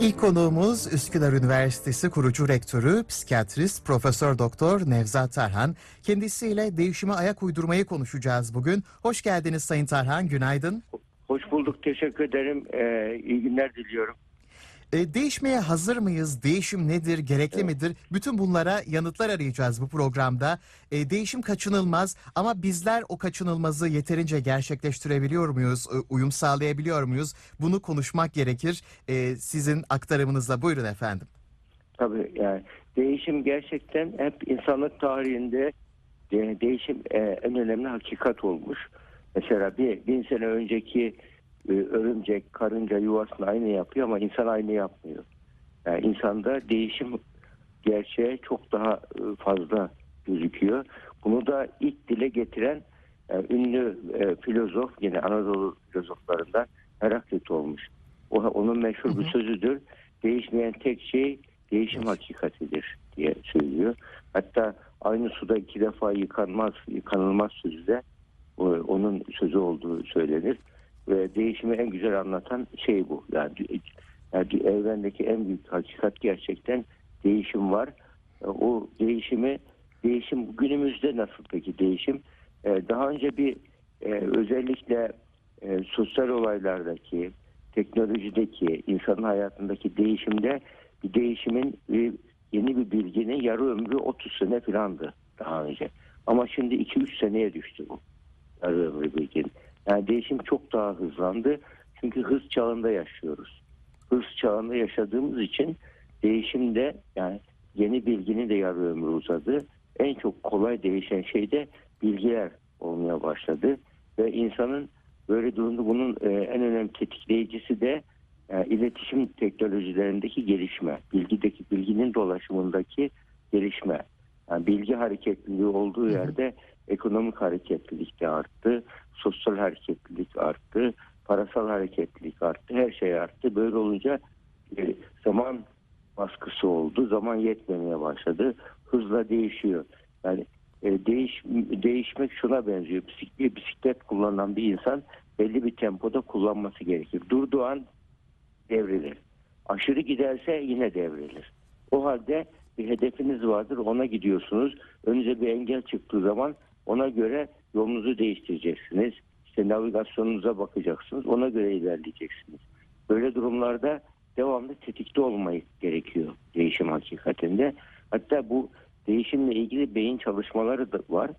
İlk konuğumuz Üsküdar Üniversitesi kurucu rektörü, psikiyatrist Profesör Doktor Nevzat Tarhan. Kendisiyle değişime ayak uydurmayı konuşacağız bugün. Hoş geldiniz Sayın Tarhan, günaydın. Hoş bulduk, teşekkür ederim. Ee, iyi günler diliyorum. E, değişmeye hazır mıyız? Değişim nedir? Gerekli midir? Bütün bunlara yanıtlar arayacağız bu programda. E, değişim kaçınılmaz ama bizler o kaçınılmazı yeterince gerçekleştirebiliyor muyuz? E, uyum sağlayabiliyor muyuz? Bunu konuşmak gerekir. E, sizin aktarımınızla buyurun efendim. Tabii yani değişim gerçekten hep insanlık tarihinde de- değişim e, en önemli hakikat olmuş. Mesela bir bin sene önceki e, örümcek, karınca yuvasını aynı yapıyor ama insan aynı yapmıyor. Yani insanda değişim gerçeğe çok daha e, fazla gözüküyor. Bunu da ilk dile getiren e, ünlü e, filozof yine Anadolu filozoflarından Heraklit olmuş. O, onun meşhur bir sözüdür. Değişmeyen tek şey değişim hakikatidir diye söylüyor. Hatta aynı suda iki defa yıkanmaz, yıkanılmaz sözü de o- onun sözü olduğu söylenir. Ve değişimi en güzel anlatan şey bu. Yani, yani evrendeki en büyük hakikat gerçekten değişim var. E, O değişimi değişim günümüzde nasıl peki değişim? E, Daha önce bir e, özellikle sosyal olaylardaki, teknolojideki, insanın hayatındaki değişimde bir değişimin yeni bir bilginin yarı ömrü 30 sene filandı daha önce. Ama şimdi 2-3 seneye düştü bu yarı ömrü bilginin. Yani değişim çok daha hızlandı. Çünkü hız çağında yaşıyoruz. Hız çağında yaşadığımız için değişimde yani yeni bilginin de yarı ömrü uzadı. En çok kolay değişen şey de bilgiler olmaya başladı. Ve insanın böyle durumda bunun e, en önemli tetikleyicisi de e, iletişim teknolojilerindeki gelişme. Bilgideki bilginin dolaşımındaki gelişme. Yani bilgi hareketliliği olduğu yerde ekonomik hareketlilik de arttı, sosyal hareketlilik arttı, parasal hareketlilik arttı, her şey arttı. Böyle olunca e, zaman baskısı oldu, zaman yetmemeye başladı, hızla değişiyor. Yani e, değiş, değişmek şuna benziyor. Bisiklet, bisiklet kullanan bir insan belli bir tempoda kullanması gerekir. Durduğu an devrilir. Aşırı giderse yine devrilir. O halde bir hedefiniz vardır ona gidiyorsunuz. Önünüze bir engel çıktığı zaman ona göre yolunuzu değiştireceksiniz. İşte navigasyonunuza bakacaksınız. Ona göre ilerleyeceksiniz. Böyle durumlarda devamlı tetikte olmayı gerekiyor değişim hakikatinde. Hatta bu değişimle ilgili beyin çalışmaları da var.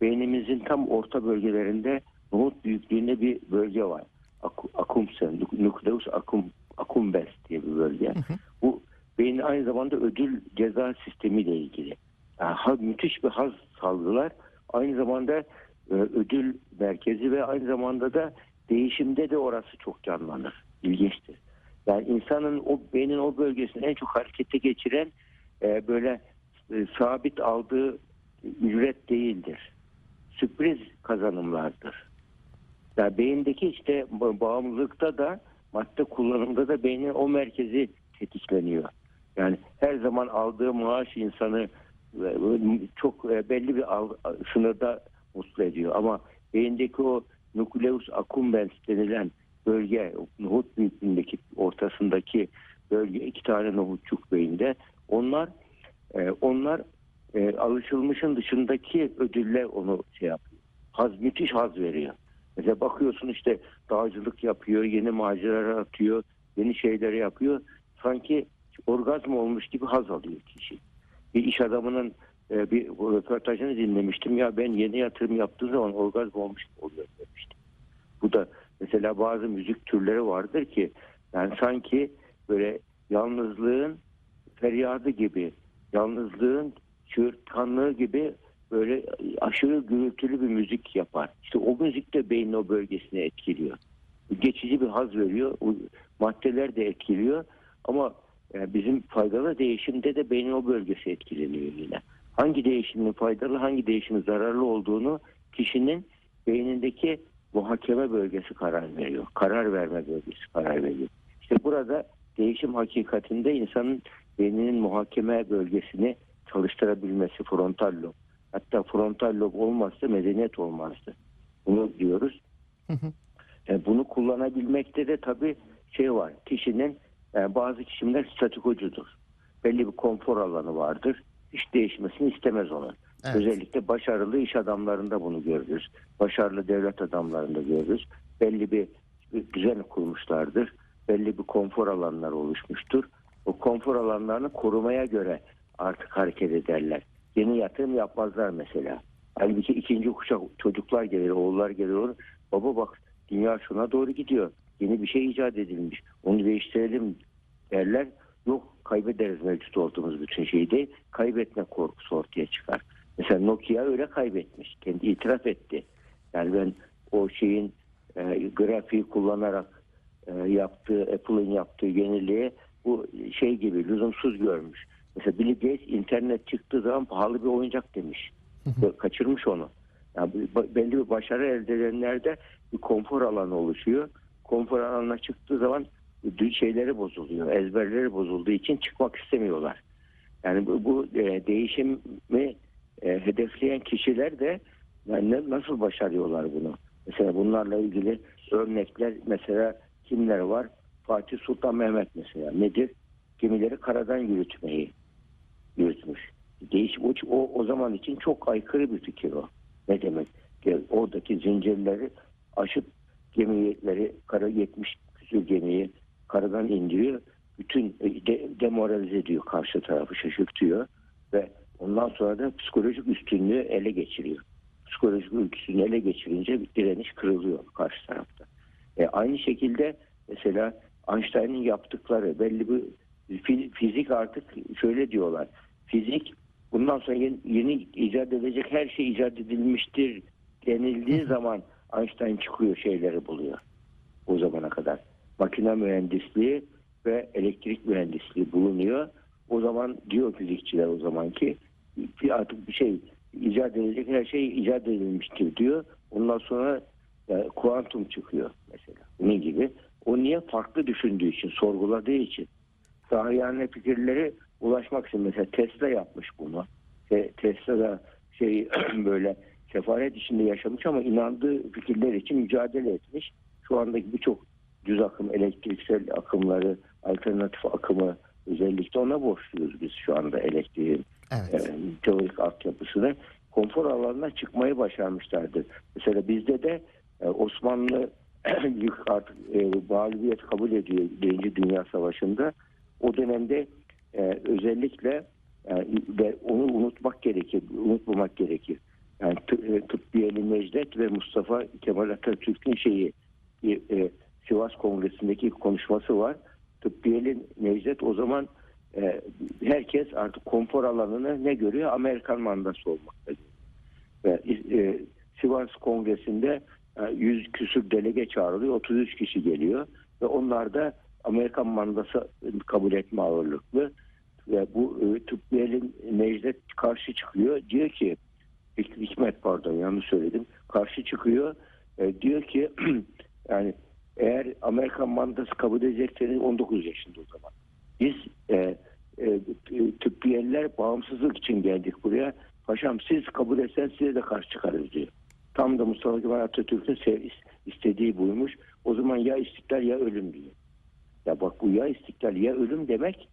Beynimizin tam orta bölgelerinde nohut büyüklüğünde bir bölge var. Aku- Akumsen, nucleus acum, accumbens diye bir bölge. Bu beynin aynı zamanda ödül ceza sistemiyle ilgili. Yani ha- müthiş bir haz salgılar. Aynı zamanda ödül merkezi ve aynı zamanda da değişimde de orası çok canlanır. İlginçtir. Yani insanın o beynin o bölgesini en çok harekete geçiren e, böyle e, sabit aldığı ücret değildir. Sürpriz kazanımlardır. Yani beyindeki işte ba- bağımlılıkta da madde kullanımda da beynin o merkezi tetikleniyor. Yani her zaman aldığı maaş insanı e, çok e, belli bir sınırda mutlu ediyor. Ama beyindeki o nucleus accumbens denilen bölge, nohut büyüklüğündeki ortasındaki bölge iki tane nohutçuk beyinde onlar e, onlar e, alışılmışın dışındaki ödülle onu şey yapıyor. Haz müthiş haz veriyor. Mesela bakıyorsun işte dağcılık yapıyor, yeni maceralar atıyor, yeni şeyleri yapıyor. Sanki orgazm olmuş gibi haz alıyor kişi. Bir iş adamının e, bir röportajını dinlemiştim. Ya ben yeni yatırım yaptığım zaman orgazm olmuş oluyor demişti. Bu da mesela bazı müzik türleri vardır ki yani sanki böyle yalnızlığın feryadı gibi, yalnızlığın çığırtkanlığı gibi böyle aşırı gürültülü bir müzik yapar. İşte o müzik de beynin o bölgesine etkiliyor. Geçici bir haz veriyor. Maddeler de etkiliyor. Ama e, bizim faydalı değişimde de beynin o bölgesi etkileniyor yine. Hangi değişimin faydalı, hangi değişimin zararlı olduğunu kişinin beynindeki muhakeme bölgesi karar veriyor. Karar verme bölgesi karar veriyor. İşte burada değişim hakikatinde insanın beyninin muhakeme bölgesini çalıştırabilmesi frontal lob. Hatta frontal lob olmazsa medeniyet olmazdı. Bunu diyoruz. Hı hı. E, bunu kullanabilmekte de tabii şey var. Kişinin Yani bazı kişiler statikocudur. Belli bir konfor alanı vardır. Hiç değişmesini istemez onun. Evet. Özellikle başarılı iş adamlarında bunu görürüz. Başarılı devlet adamlarında görürüz. Belli bir, düzen kurmuşlardır. Belli bir konfor alanları oluşmuştur. O konfor alanlarını korumaya göre artık hareket ederler. Yeni yatırım yapmazlar mesela. Halbuki ikinci kuşak çocuklar gelir, oğullar gelir. Baba bak dünya şuna doğru gidiyor. Yeni bir şey icat edilmiş. Onu değiştirelim derler. Yok kaybederiz mevcut olduğumuz bütün şeyi de kaybetme korkusu ortaya çıkar. Mesela Nokia öyle kaybetmiş. Kendi itiraf etti. Yani ben o şeyin e, grafiği kullanarak e, yaptığı, Apple'ın yaptığı yeniliği bu şey gibi lüzumsuz görmüş. Mesela Bill Gates internet çıktığı zaman pahalı bir oyuncak demiş. Kaçırmış onu. Yani belli bir başarı elde edenlerde bir konfor alanı oluşuyor. Konfor alanına çıktığı zaman şeyleri bozuluyor. Ezberleri bozulduğu için çıkmak istemiyorlar. Yani bu, bu e, değişimi e, hedefleyen kişiler de nasıl başarıyorlar bunu? Mesela bunlarla ilgili örnekler mesela kimler var? Fatih Sultan Mehmet mesela nedir? Gemileri karadan yürütmeyi yürütmüş. Değişim o, o, zaman için çok aykırı bir fikir o. Ne demek? Oradaki zincirleri aşıp gemileri kara 70 küsur gemiyi karadan indiriyor. Bütün e, de, demoralize ediyor karşı tarafı şaşırtıyor ve ondan sonra da psikolojik üstünlüğü ele geçiriyor. Psikolojik üstünlüğü ele geçirince bir direniş kırılıyor karşı tarafta. E, aynı şekilde mesela Einstein'ın yaptıkları belli bir fi- fizik artık şöyle diyorlar. Fizik bundan sonra yeni, yeni icat edecek her şey icat edilmiştir denildiği zaman Einstein çıkıyor şeyleri buluyor. O zamana kadar. Makine mühendisliği ve elektrik mühendisliği bulunuyor. O zaman diyor fizikçiler o zaman ki bir artık bir şey icat edilecek her şey icat edilmiştir diyor. Ondan sonra e, kuantum çıkıyor mesela. Bunun gibi. O niye? Farklı düşündüğü için, sorguladığı için. Sahiyane fikirleri ulaşmak için mesela Tesla yapmış bunu. Te- Tesla da şey böyle sefalet içinde yaşamış ama inandığı fikirler için mücadele etmiş. Şu andaki birçok düz akım, elektriksel akımları, alternatif akımı özellikle ona borçluyuz biz şu anda elektriğin Evet. e, teorik altyapısını konfor alanına çıkmayı başarmışlardı. Mesela bizde de e, Osmanlı artık e, mağlubiyet kabul ediyor Birinci Dünya Savaşı'nda. O dönemde e, özellikle e, ve onu unutmak gerekir, unutmamak gerekir. Yani e, Tıbbiyeli Necdet ve Mustafa Kemal Atatürk'ün şeyi e, e, Sivas Kongresi'ndeki konuşması var. Tıbbiyeli Necdet o zaman e, herkes artık konfor alanını ne görüyor? Amerikan mandası olmakta. Ve e, Sivas Kongresi'nde e, 100 küsür delege çağrılıyor. 33 kişi geliyor ve onlar da Amerikan mandası kabul etme ağırlıklı. Ve bu e, Tıbbiyeli Necdet karşı çıkıyor. Diyor ki Hik- Hikmet pardon yanlış söyledim. Karşı çıkıyor. E, diyor ki yani eğer Amerikan mandası kabul edecekseniz 19 yaşında o zaman. Biz e, e, tıbbiyeliler bağımsızlık için geldik buraya. Paşam siz kabul etseniz size de karşı çıkarız diyor. Tam da Mustafa Kemal Atatürk'ün istediği buymuş. O zaman ya istiklal ya ölüm diyor. Ya bak bu ya istiklal ya ölüm demek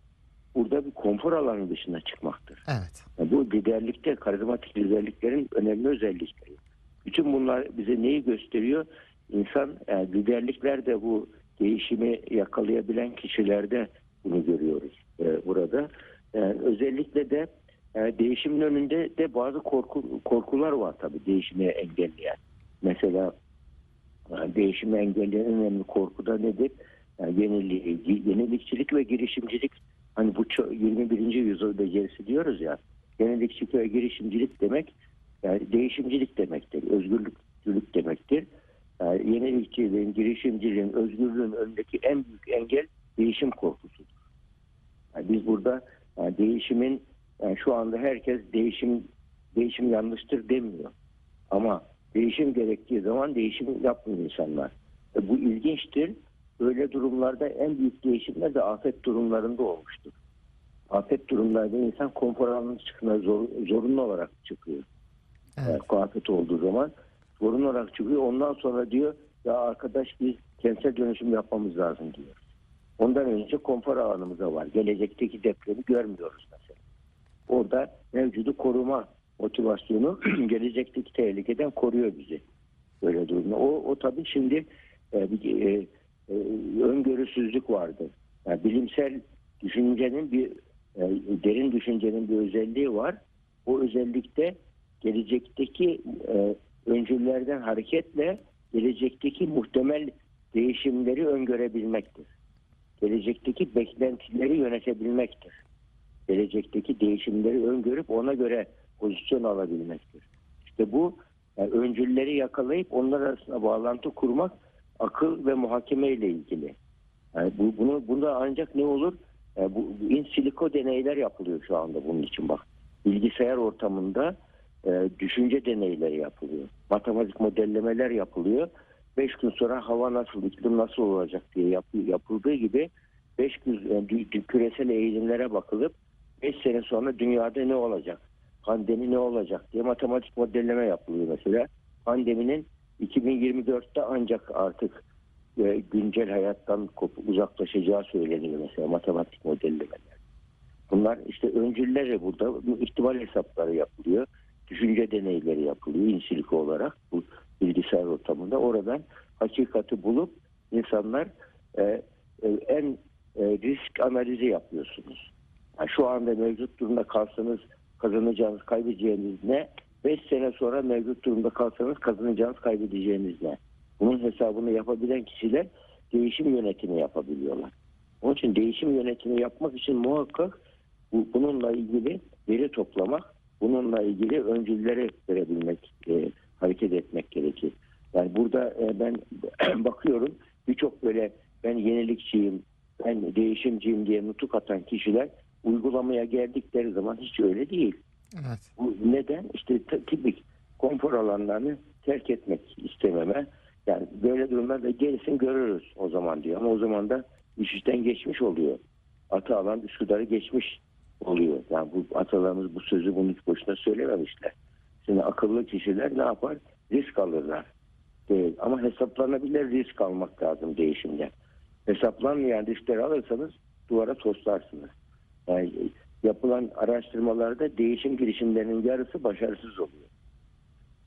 burada bir konfor alanı dışına çıkmaktır. Evet. Yani bu liderlikte karizmatik liderliklerin önemli özellikleri. Bütün bunlar bize neyi gösteriyor? İnsan yani liderlikler de bu değişimi yakalayabilen kişilerde bunu görüyoruz e, burada. Yani özellikle de e, değişimin önünde de bazı korku, korkular var tabii değişimi engelleyen. Mesela e, değişimi engelleyen en önemli korku da nedir? Yani yeniliği, yenilikçilik ve girişimcilik hani bu ço- 21. yüzyıl becerisi diyoruz ya yenilikçilik ve girişimcilik demek yani değişimcilik demektir. Özgürlük yenilikçiliğin, girişimciliğin, özgürlüğün önündeki en büyük engel değişim korkusudur. Yani biz burada yani değişimin yani şu anda herkes değişim değişim yanlıştır demiyor. Ama değişim gerektiği zaman değişim yapmıyor insanlar. E bu ilginçtir. Böyle durumlarda en büyük değişimler de afet durumlarında olmuştur. Afet durumlarda insan konfor alanına çıkma zor, zorunlu olarak çıkıyor. Evet. Evet. afet olduğu zaman zorunlu olarak çıkıyor. Ondan sonra diyor ya arkadaş biz kentsel dönüşüm yapmamız lazım diyor. Ondan önce konfor alanımıza var. Gelecekteki depremi görmüyoruz mesela. Orada mevcudu koruma motivasyonu gelecekteki tehlikeden koruyor bizi. Böyle durumda. O, o tabii şimdi e, bir e, e, öngörüsüzlük vardı. Yani bilimsel düşüncenin bir e, derin düşüncenin bir özelliği var. O özellikte gelecekteki e, öncüllerden hareketle gelecekteki muhtemel değişimleri öngörebilmektir. Gelecekteki beklentileri yönetebilmektir. Gelecekteki değişimleri öngörüp ona göre pozisyon alabilmektir. İşte bu yani öncülleri yakalayıp onlar arasında bağlantı kurmak akıl ve muhakeme ile ilgili. Yani bu, bunu bunda ancak ne olur? Yani bu, bu in silico deneyler yapılıyor şu anda bunun için bak. Bilgisayar ortamında e, düşünce deneyleri yapılıyor. Matematik modellemeler yapılıyor. Beş gün sonra hava nasıl, iklim nasıl olacak diye yap, yapıldığı gibi beş gün dü- küresel eğilimlere bakılıp beş sene sonra dünyada ne olacak? Pandemi ne olacak diye matematik modelleme yapılıyor mesela. Pandeminin 2024'te ancak artık e, güncel hayattan uzaklaşacağı söyleniyor mesela matematik modellemeler. Bunlar işte öncülleri burada bu ihtimal hesapları yapılıyor. Düşünce deneyleri yapılıyor insilik olarak bu bilgisayar ortamında. Oradan hakikati bulup insanlar e, e, en e, risk analizi yapıyorsunuz. Yani şu anda mevcut durumda kalsanız kazanacağınız, kaybedeceğiniz ne? 5 sene sonra mevcut durumda kalsanız kazanacağınız, kaybedeceğiniz ne? Bunun hesabını yapabilen kişiler değişim yönetimi yapabiliyorlar. Onun için değişim yönetimi yapmak için muhakkak bu, bununla ilgili veri toplamak, bununla ilgili öncülleri verebilmek, e, hareket etmek gerekir. Yani burada e, ben bakıyorum birçok böyle ben yenilikçiyim, ben değişimciyim diye nutuk atan kişiler uygulamaya geldikleri zaman hiç öyle değil. Evet. Bu neden? İşte tipik konfor alanlarını terk etmek istememe. Yani böyle durumlarda gerisin görürüz o zaman diyor. Ama o zaman da iş işten geçmiş oluyor. Atı alan Üsküdar'ı geçmiş oluyor. Yani bu atalarımız bu sözü bunu hiç boşuna söylememişler. Şimdi akıllı kişiler ne yapar? Risk alırlar. Değil. Ama hesaplanabilir risk almak lazım değişimden. Hesaplanmayan riskleri alırsanız duvara toslarsınız. Yani yapılan araştırmalarda değişim girişimlerinin yarısı başarısız oluyor.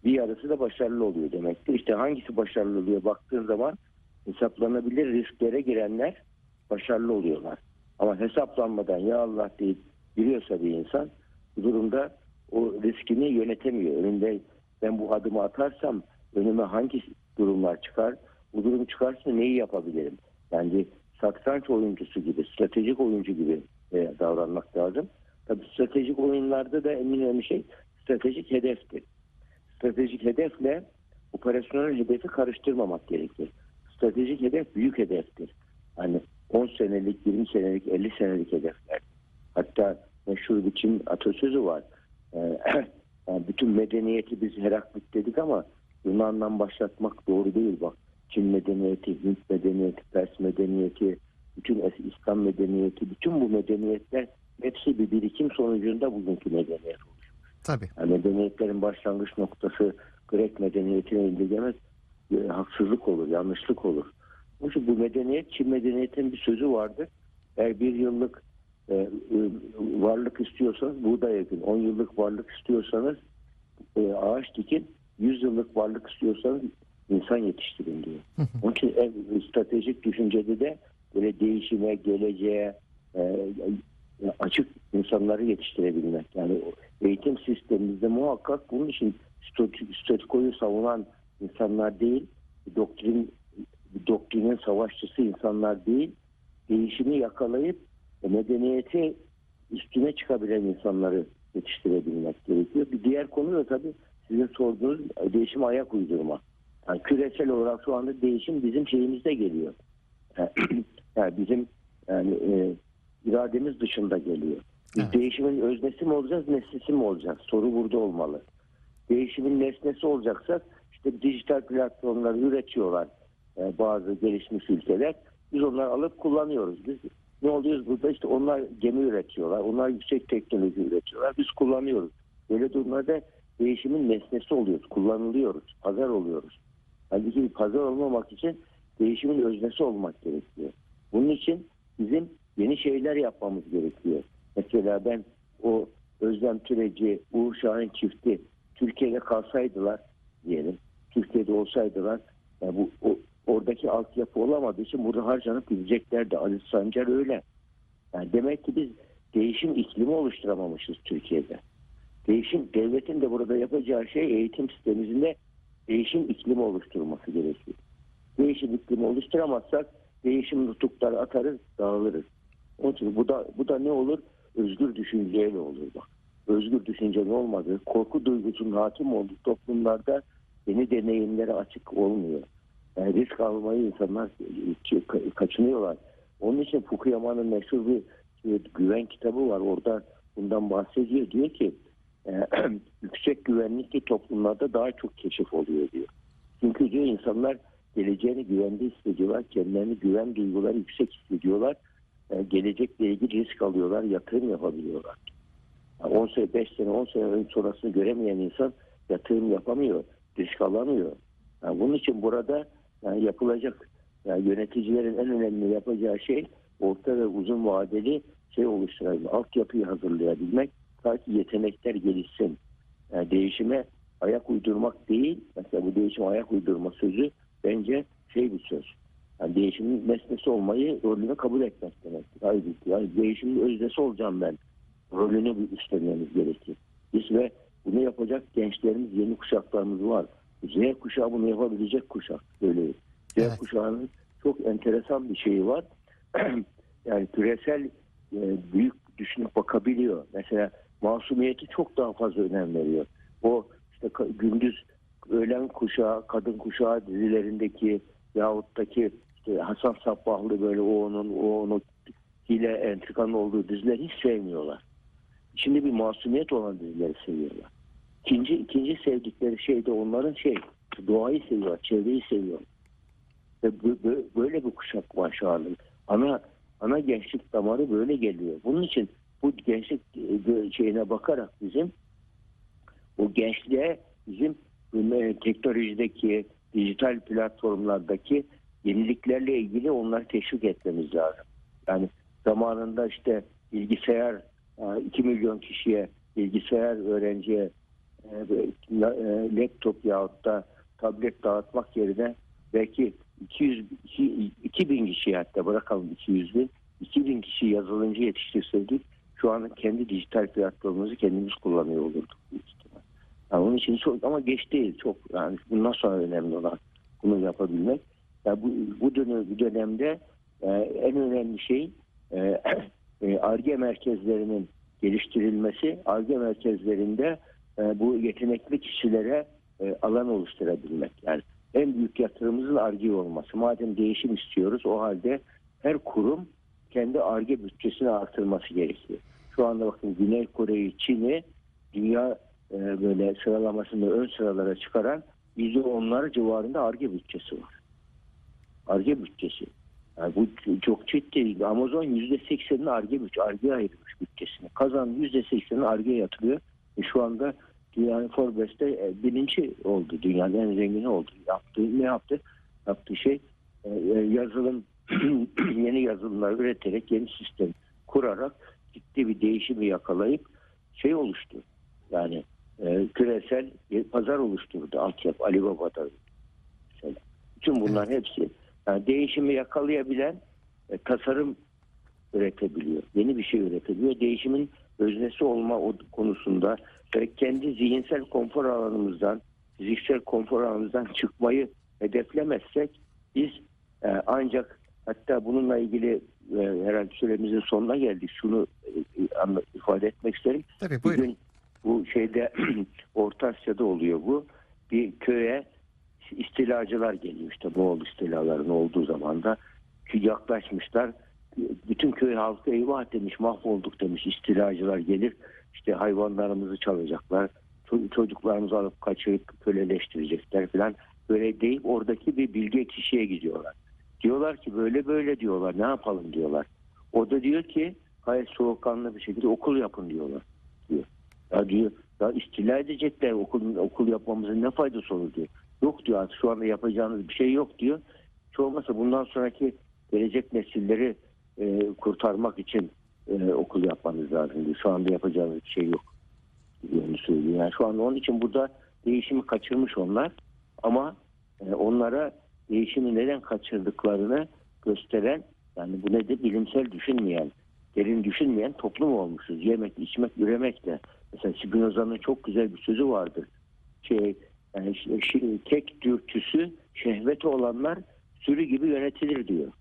Bir yarısı da başarılı oluyor demektir. İşte hangisi başarılı oluyor baktığın zaman hesaplanabilir risklere girenler başarılı oluyorlar. Ama hesaplanmadan ya Allah deyip giriyorsa bir insan bu durumda o riskini yönetemiyor. Önünde ben bu adımı atarsam önüme hangi durumlar çıkar? Bu durum çıkarsa neyi yapabilirim? Yani satranç oyuncusu gibi, stratejik oyuncu gibi e, davranmak lazım. Tabii stratejik oyunlarda da en önemli şey stratejik hedeftir. Stratejik hedefle operasyonel hedefi karıştırmamak gerekir. Stratejik hedef büyük hedeftir. Hani 10 senelik, 20 senelik, 50 senelik hedefler. Hatta meşhur bir Çin atasözü var. Ee, bütün medeniyeti biz Heraklit dedik ama Yunan'dan başlatmak doğru değil bak. Çin medeniyeti, Hint medeniyeti, Pers medeniyeti, bütün İslam medeniyeti, bütün bu medeniyetler hepsi bir birikim sonucunda bugünkü medeniyet olmuş. Tabii. Yani medeniyetlerin başlangıç noktası Grek medeniyetine indirgemek e, haksızlık olur, yanlışlık olur. Bu medeniyet, Çin medeniyetinin bir sözü vardır. Eğer bir yıllık e, e, varlık istiyorsanız buğday ekin, 10 yıllık varlık istiyorsanız e, ağaç dikin, 100 yıllık varlık istiyorsanız insan yetiştirin diyor. Onun için en stratejik düşüncede de böyle değişime, geleceğe e, açık insanları yetiştirebilmek. Yani eğitim sistemimizde muhakkak bunun için statükoyu savunan insanlar değil, doktrin doktrinin savaşçısı insanlar değil, değişimi yakalayıp medeniyeti üstüne çıkabilen insanları yetiştirebilmek gerekiyor. Bir diğer konu da tabii sizin sorduğunuz değişim ayak uydurma. Yani küresel olarak şu anda değişim bizim şeyimizde geliyor. Yani bizim yani e, irademiz dışında geliyor. Biz Evet. değişimin öznesi mi olacağız, nesnesi mi olacağız? Soru burada olmalı. Değişimin nesnesi olacaksa işte dijital platformları üretiyorlar e, bazı gelişmiş ülkeler. Biz onları alıp kullanıyoruz. Biz ne oluyoruz burada? İşte onlar gemi üretiyorlar. Onlar yüksek teknoloji üretiyorlar. Biz kullanıyoruz. Böyle durumlarda değişimin nesnesi oluyoruz. Kullanılıyoruz. Pazar oluyoruz. Halbuki pazar olmamak için değişimin öznesi olmak gerekiyor. Bunun için bizim yeni şeyler yapmamız gerekiyor. Mesela ben o Özlem Türeci, Uğur Şahin çifti Türkiye'de kalsaydılar diyelim. Türkiye'de olsaydılar yani bu o, oradaki altyapı olamadığı için burada harcanıp gideceklerdi. Aziz Sancar öyle. Yani demek ki biz değişim iklimi oluşturamamışız Türkiye'de. Değişim devletin de burada yapacağı şey eğitim sistemimizde değişim iklimi oluşturması gerekiyor. Değişim iklimi oluşturamazsak değişim nutukları atarız, dağılırız. Onun için bu da bu da ne olur? Özgür düşünceyle olur bak. Özgür düşüncenin olmadığı, korku duygusunun hakim olduğu toplumlarda yeni deneyimlere açık olmuyor. Yani risk almayı insanlar ka- kaçınıyorlar. Onun için Fukuyama'nın meşhur bir güven kitabı var. Orada bundan bahsediyor. Diyor ki e, yüksek güvenlikli toplumlarda daha çok keşif oluyor diyor. Çünkü diyor insanlar geleceğini güvende hissediyorlar. Kendilerini güven duyguları yüksek hissediyorlar. E, gelecekle ilgili risk alıyorlar. Yatırım yapabiliyorlar. Yani 10 sene, 5 sene, 10 sene sonrasını göremeyen insan yatırım yapamıyor. Risk alamıyor. Yani bunun için burada yani yapılacak yani yöneticilerin en önemli yapacağı şey orta ve uzun vadeli şey oluşturabilmek, altyapıyı hazırlayabilmek, ta ki yetenekler gelişsin. Yani değişime ayak uydurmak değil, mesela bu değişime ayak uydurma sözü bence şey bir söz. Yani değişimin nesnesi olmayı rolünü kabul etmek demektir. Halbuki yani değişimin öznesi olacağım ben. Rolünü üstlenmemiz gerekir. Biz ve bunu yapacak gençlerimiz, yeni kuşaklarımız var. Z kuşağı bunu yapabilecek kuşak. Böyle. Z Evet. kuşağının çok enteresan bir şeyi var. yani küresel e, büyük düşünüp bakabiliyor. Mesela masumiyeti çok daha fazla önem veriyor. O işte gündüz öğlen kuşağı, kadın kuşağı dizilerindeki yahuttaki işte Hasan Sabbahlı böyle o onun o onu hile entrikanın olduğu dizileri hiç sevmiyorlar. Şimdi bir masumiyet olan dizileri seviyorlar. İkinci, ikinci sevdikleri şey de onların şey doğayı seviyorlar, çevreyi seviyorlar. Ve bö- bö- böyle bir kuşak var şu anda. Ana ana gençlik damarı böyle geliyor. Bunun için bu gençlik e, şeyine bakarak bizim o gençliğe bizim e, teknolojideki dijital platformlardaki yeniliklerle ilgili onları teşvik etmemiz lazım. Yani zamanında işte bilgisayar e, 2 milyon kişiye bilgisayar öğrenciye e, e, laptop yahut da tablet dağıtmak yerine belki 200 iki- 2000 kişi hatta bırakalım 200 bin 2000 kişi yazılımcı yetiştirseydik şu an kendi dijital platformumuzu kendimiz kullanıyor olurduk. Yani onun için çok ama geç değil çok yani bundan sonra önemli olan bunu yapabilmek. Yani bu, bu, dönem, bu dönemde e, en önemli şey e, e, ARGE merkezlerinin geliştirilmesi, ARGE merkezlerinde e, bu yetenekli kişilere e, alan oluşturabilmek. Yani en büyük yatırımımızın ARGE olması. Madem değişim istiyoruz o halde her kurum kendi ARGE bütçesini artırması gerekiyor. Şu anda bakın Güney Kore'yi, Çin'i dünya e, böyle sıralamasında ön sıralara çıkaran %10'lar civarında ARGE bütçesi var. ARGE bütçesi. Yani bu çok ciddi. Amazon %80'ini ARGE bütçe, ARGE'ye ayırmış bütçesini. Kazan %80'ini ARGE'ye yatırıyor. E şu anda dünyanın Forbes'te e, birinci oldu. Dünyanın en zengini oldu. Yaptığı ne yaptı? Yaptığı şey e, e, yazılım yeni yazılımlar üreterek yeni sistem kurarak ciddi bir değişimi yakalayıp şey oluştu. Yani e, küresel bir pazar oluşturdu altyapı Alibaba'da. Mesela. Bütün bunlar hepsi yani değişimi yakalayabilen e, tasarım üretebiliyor. Yeni bir şey üretebiliyor. Değişimin öznesi olma o- konusunda kendi zihinsel konfor alanımızdan, fiziksel konfor alanımızdan çıkmayı hedeflemezsek biz e, ancak hatta bununla ilgili e, herhalde süremizin sonuna geldik. Şunu e, ifade etmek isterim. Tabii buyurun. Bugün bu şeyde Orta Asya'da oluyor bu. Bir köye istilacılar geliyor işte Moğol istilalarının olduğu zaman da Ki yaklaşmışlar. Bütün köy halkı eyvah demiş mahvolduk demiş istilacılar gelir işte hayvanlarımızı çalacaklar ço- çocuklarımızı alıp kaçırıp köleleştirecekler falan böyle deyip oradaki bir bilge kişiye gidiyorlar. Diyorlar ki böyle böyle diyorlar ne yapalım diyorlar. O da diyor ki gayet soğukkanlı bir şekilde okul yapın diyorlar diyor. Ya diyor ya istila edecekler okul, okul yapmamızın ne faydası olur diyor. Yok diyor artık şu anda yapacağınız bir şey yok diyor. Olmazsa bundan sonraki gelecek nesilleri e, kurtarmak için e, okul yapmanız lazım diyor. Şu anda yapacağınız bir şey yok. Yani söylüyor. Yani şu anda onun için burada değişimi kaçırmış onlar. Ama e, onlara değişimi neden kaçırdıklarını gösteren yani bu nedir bilimsel düşünmeyen, derin düşünmeyen toplum olmuşuz. Yemek, içmek, üremekle. Mesela Spinoza'nın çok güzel bir sözü vardır. Şey, yani ş- ş- tek dürtüsü şehveti olanlar sürü gibi yönetilir diyor.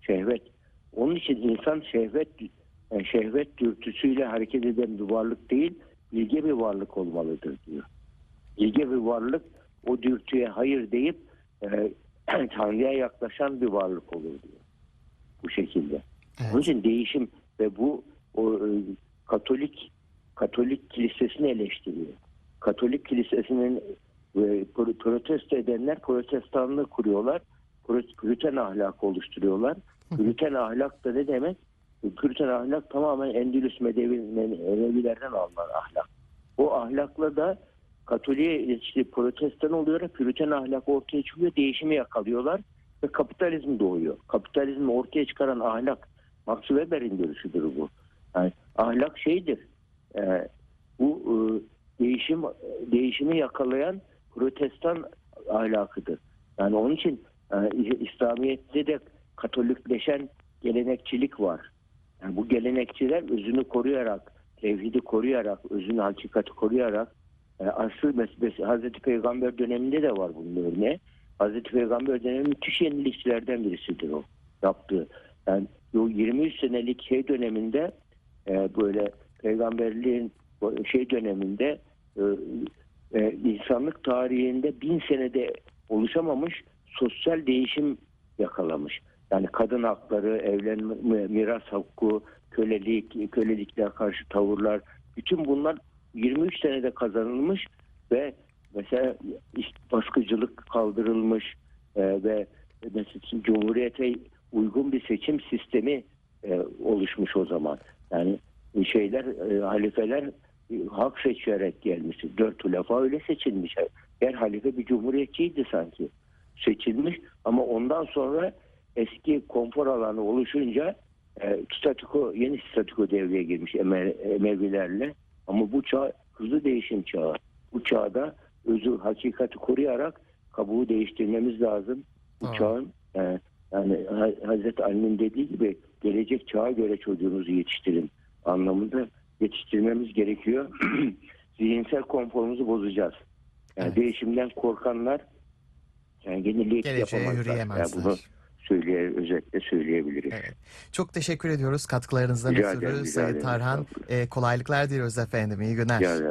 Şehvet. Onun için insan şehvet yani şehvet dürtüsüyle hareket eden bir varlık değil, bilge bir varlık olmalıdır diyor. Bilge bir varlık o dürtüye hayır deyip e, Tanrı'ya yaklaşan bir varlık olur diyor. Bu şekilde. Evet. Onun için değişim ve bu o, e, Katolik Katolik kilisesini eleştiriyor. Katolik kilisesinin e, pro- protesto edenler protestanlığı kuruyorlar. Püriten ahlak oluşturuyorlar. Püriten ahlak da ne demek? Püriten ahlak tamamen Endülüs Medevi, Medevilerden alınan ahlak. O ahlakla da Katolik'e işte protestan oluyor. Püriten ahlak ortaya çıkıyor. Değişimi yakalıyorlar ve kapitalizm doğuyor. Kapitalizmi ortaya çıkaran ahlak Max Weber'in görüşüdür bu. Yani ahlak şeydir. e, bu e, değişim değişimi yakalayan protestan ahlakıdır. Yani onun için e, İslamiyet'te de katolikleşen gelenekçilik var. Yani bu gelenekçiler özünü koruyarak, tevhidi koruyarak, özünü hakikati koruyarak e, asıl meselesi Hazreti Peygamber döneminde de var bunun örneği. Hazreti Peygamber dönemi müthiş yenilikçilerden birisidir o yaptığı. Yani o 23 senelik şey döneminde e, böyle peygamberliğin şey döneminde e, e, insanlık tarihinde bin senede oluşamamış sosyal değişim yakalamış. Yani kadın hakları, evlenme, miras hakkı, kölelik, kölelikler karşı tavırlar, bütün bunlar 23 senede kazanılmış ve mesela baskıcılık kaldırılmış e, ve mesela cumhuriyete uygun bir seçim sistemi e, oluşmuş o zaman. Yani şeyler e, halifeler e, hak seçerek gelmiş. Dört hulafa öyle seçilmiş. Her halife bir cumhuriyetçiydi sanki. Seçilmiş ama ondan sonra eski konfor alanı oluşunca e, statüko, yeni statüko devreye girmiş Eme- Emevilerle. Ama bu çağ hızlı değişim çağı. Bu çağda özü hakikati koruyarak kabuğu değiştirmemiz lazım. Bu Aa. çağın e, yani Ha- Hazreti Ali'nin dediği gibi gelecek çağa göre çocuğunuzu yetiştirin anlamında yetiştirmemiz gerekiyor. Zihinsel konforumuzu bozacağız. Yani Evet. değişimden korkanlar yani yeniliği yapamazlar. Yani bunu söyleye, özetle söyleyebiliriz. Evet. Çok teşekkür ediyoruz katkılarınızdan Rica ötürü ederim, rica Sayın ederim. Tarhan. E, kolaylıklar diliyoruz efendim. İyi günler. Yani